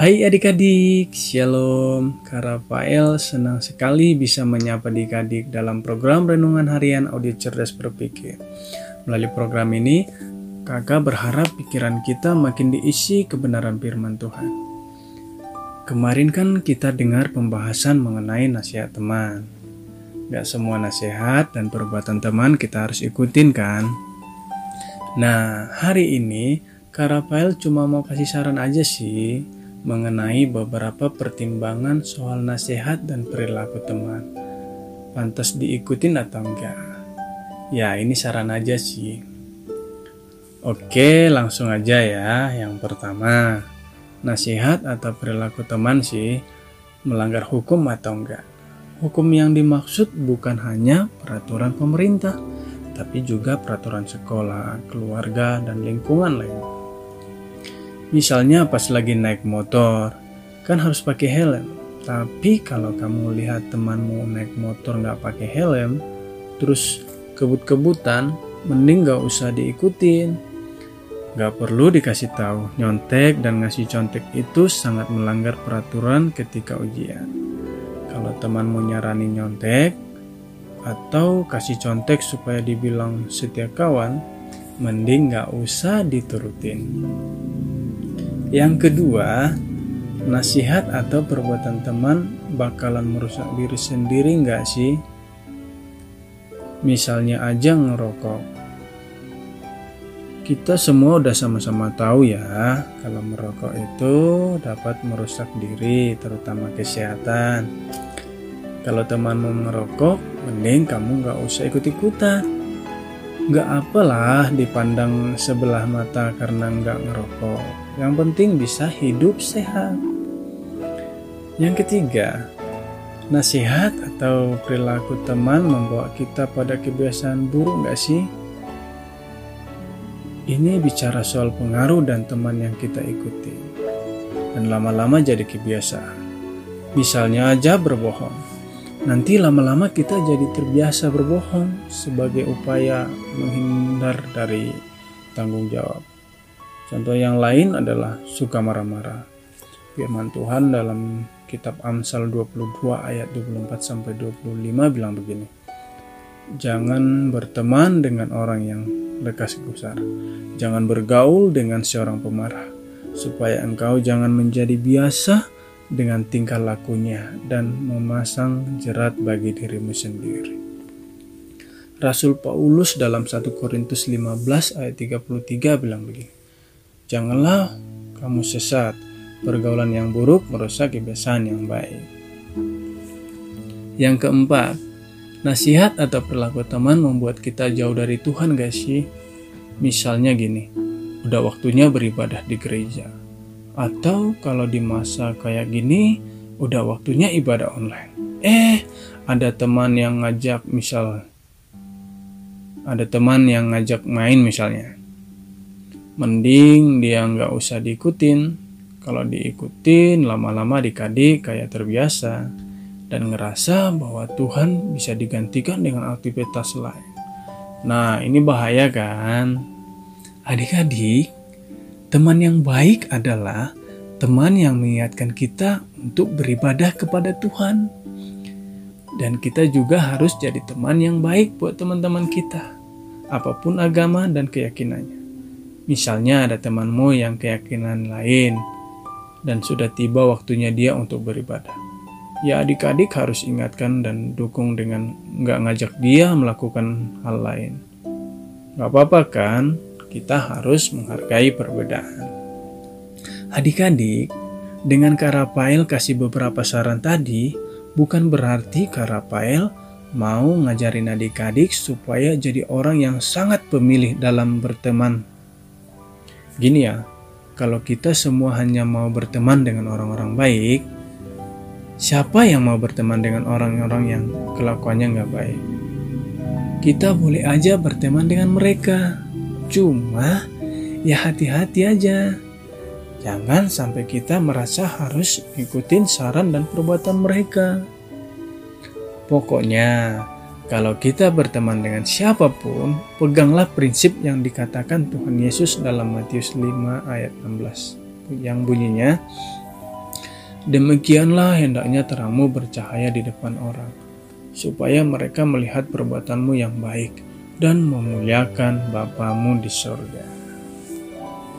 Hai adik-adik, Shalom. Kak Rafael senang sekali bisa menyapa adik-adik dalam program Renungan Harian Audio Cerdas Berpikir. Melalui program ini, kakak berharap pikiran kita makin diisi kebenaran firman Tuhan. Kemarin kan kita dengar pembahasan mengenai nasihat teman. Gak semua nasihat dan perbuatan teman kita harus ikutin kan? Nah, hari ini Kak Rafael cuma mau kasih saran aja sih mengenai beberapa pertimbangan soal nasihat dan perilaku teman. Pantas diikutin atau enggak? Ya, ini saran aja sih. Oke, langsung aja ya. Yang pertama, nasihat atau perilaku teman sih melanggar hukum atau enggak? Hukum yang dimaksud bukan hanya peraturan pemerintah, tapi juga peraturan sekolah, keluarga, dan lingkungan lain. Misalnya pas lagi naik motor, kan harus pakai helm. Tapi kalau kamu lihat temanmu naik motor nggak pakai helm, terus kebut-kebutan, mending nggak usah diikutin. Nggak perlu dikasih tahu, nyontek dan ngasih contek itu sangat melanggar peraturan ketika ujian. Kalau temanmu nyarani nyontek, atau kasih contek supaya dibilang setia kawan, mending nggak usah diturutin. Yang kedua, nasihat atau perbuatan teman bakalan merusak diri sendiri nggak sih? Misalnya aja ngerokok. Kita semua udah sama-sama tahu ya, kalau merokok itu dapat merusak diri, terutama kesehatan. Kalau temanmu ngerokok, mending kamu nggak usah ikut-ikutan. Nggak apalah dipandang sebelah mata karena nggak ngerokok yang penting bisa hidup sehat. Yang ketiga, nasihat atau perilaku teman membawa kita pada kebiasaan buruk gak sih? Ini bicara soal pengaruh dan teman yang kita ikuti. Dan lama-lama jadi kebiasaan. Misalnya aja berbohong. Nanti lama-lama kita jadi terbiasa berbohong sebagai upaya menghindar dari tanggung jawab. Contoh yang lain adalah suka marah-marah. Firman Tuhan dalam kitab Amsal 22 ayat 24 sampai 25 bilang begini. Jangan berteman dengan orang yang lekas gusar. Jangan bergaul dengan seorang pemarah, supaya engkau jangan menjadi biasa dengan tingkah lakunya dan memasang jerat bagi dirimu sendiri. Rasul Paulus dalam 1 Korintus 15 ayat 33 bilang begini. Janganlah kamu sesat. Pergaulan yang buruk merusak kebiasaan yang baik. Yang keempat, nasihat atau perilaku teman membuat kita jauh dari Tuhan gak sih? Misalnya gini, udah waktunya beribadah di gereja. Atau kalau di masa kayak gini, udah waktunya ibadah online. Eh, ada teman yang ngajak misal ada teman yang ngajak main misalnya mending dia nggak usah diikutin. Kalau diikutin lama-lama dikadik kayak terbiasa. Dan ngerasa bahwa Tuhan bisa digantikan dengan aktivitas lain. Nah ini bahaya kan? Adik-adik teman yang baik adalah teman yang mengingatkan kita untuk beribadah kepada Tuhan. Dan kita juga harus jadi teman yang baik buat teman-teman kita apa pun agama dan keyakinannya Misalnya ada temanmu yang keyakinan lain dan sudah tiba waktunya dia untuk beribadah. Ya adik-adik harus ingatkan dan dukung dengan nggak ngajak dia melakukan hal lain. Gak apa-apa kan, kita harus menghargai perbedaan. Adik-adik, dengan Kak Rafael kasih beberapa saran tadi, bukan berarti Kak Rafael mau ngajarin adik-adik supaya jadi orang yang sangat pemilih dalam berteman Gini ya, kalau kita semua hanya mau berteman dengan orang-orang baik, siapa yang mau berteman dengan orang-orang yang kelakuannya nggak baik? Kita boleh aja berteman dengan mereka, cuma ya hati-hati aja. Jangan sampai kita merasa harus ikutin saran dan perbuatan mereka. Pokoknya, kalau kita berteman dengan siapa pun, peganglah prinsip yang dikatakan Tuhan Yesus dalam Matius 5 ayat 16 yang bunyinya Demikianlah hendaknya terangmu bercahaya di depan orang, supaya mereka melihat perbuatanmu yang baik dan memuliakan Bapamu di sorga.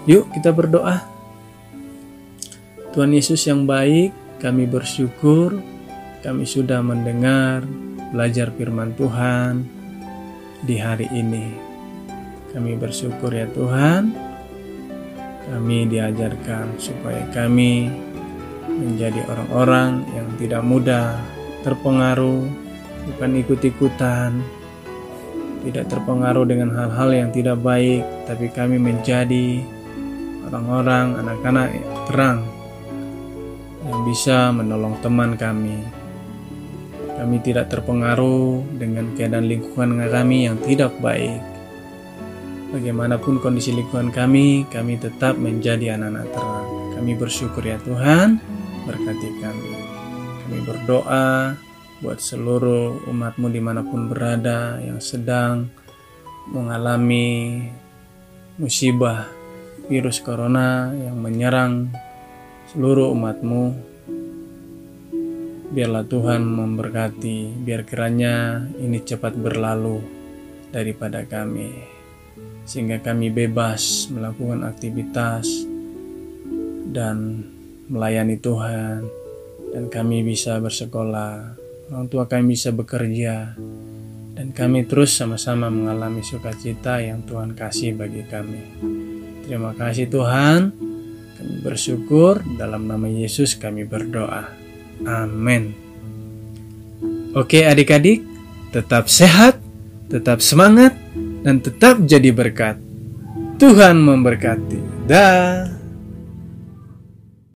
Yuk kita berdoa. Tuhan Yesus yang baik, kami bersyukur kami sudah mendengar, belajar firman Tuhan di hari ini. Kami bersyukur ya Tuhan, kami diajarkan supaya kami menjadi orang-orang yang tidak mudah terpengaruh, bukan ikut-ikutan, tidak terpengaruh dengan hal-hal yang tidak baik, tapi kami menjadi orang-orang, anak-anak terang yang bisa menolong teman kami. Kami tidak terpengaruh dengan keadaan lingkungan kami yang tidak baik. Bagaimanapun kondisi lingkungan kami, kami tetap menjadi anak-anak terang. Kami bersyukur ya Tuhan, berkati kami. Kami berdoa buat seluruh umatmu di mana pun berada yang sedang mengalami musibah virus corona yang menyerang seluruh umatmu. Biarlah Tuhan memberkati, biar kiranya ini cepat berlalu daripada kami, sehingga kami bebas melakukan aktivitas dan melayani Tuhan, dan kami bisa bersekolah, orang tua kami bisa bekerja, dan kami terus sama-sama mengalami sukacita yang Tuhan kasih bagi kami. Terima kasih Tuhan, kami bersyukur dalam nama Yesus kami berdoa. Amin. Oke adik-adik, tetap sehat, tetap semangat, dan tetap jadi berkat. Tuhan memberkati. Dah.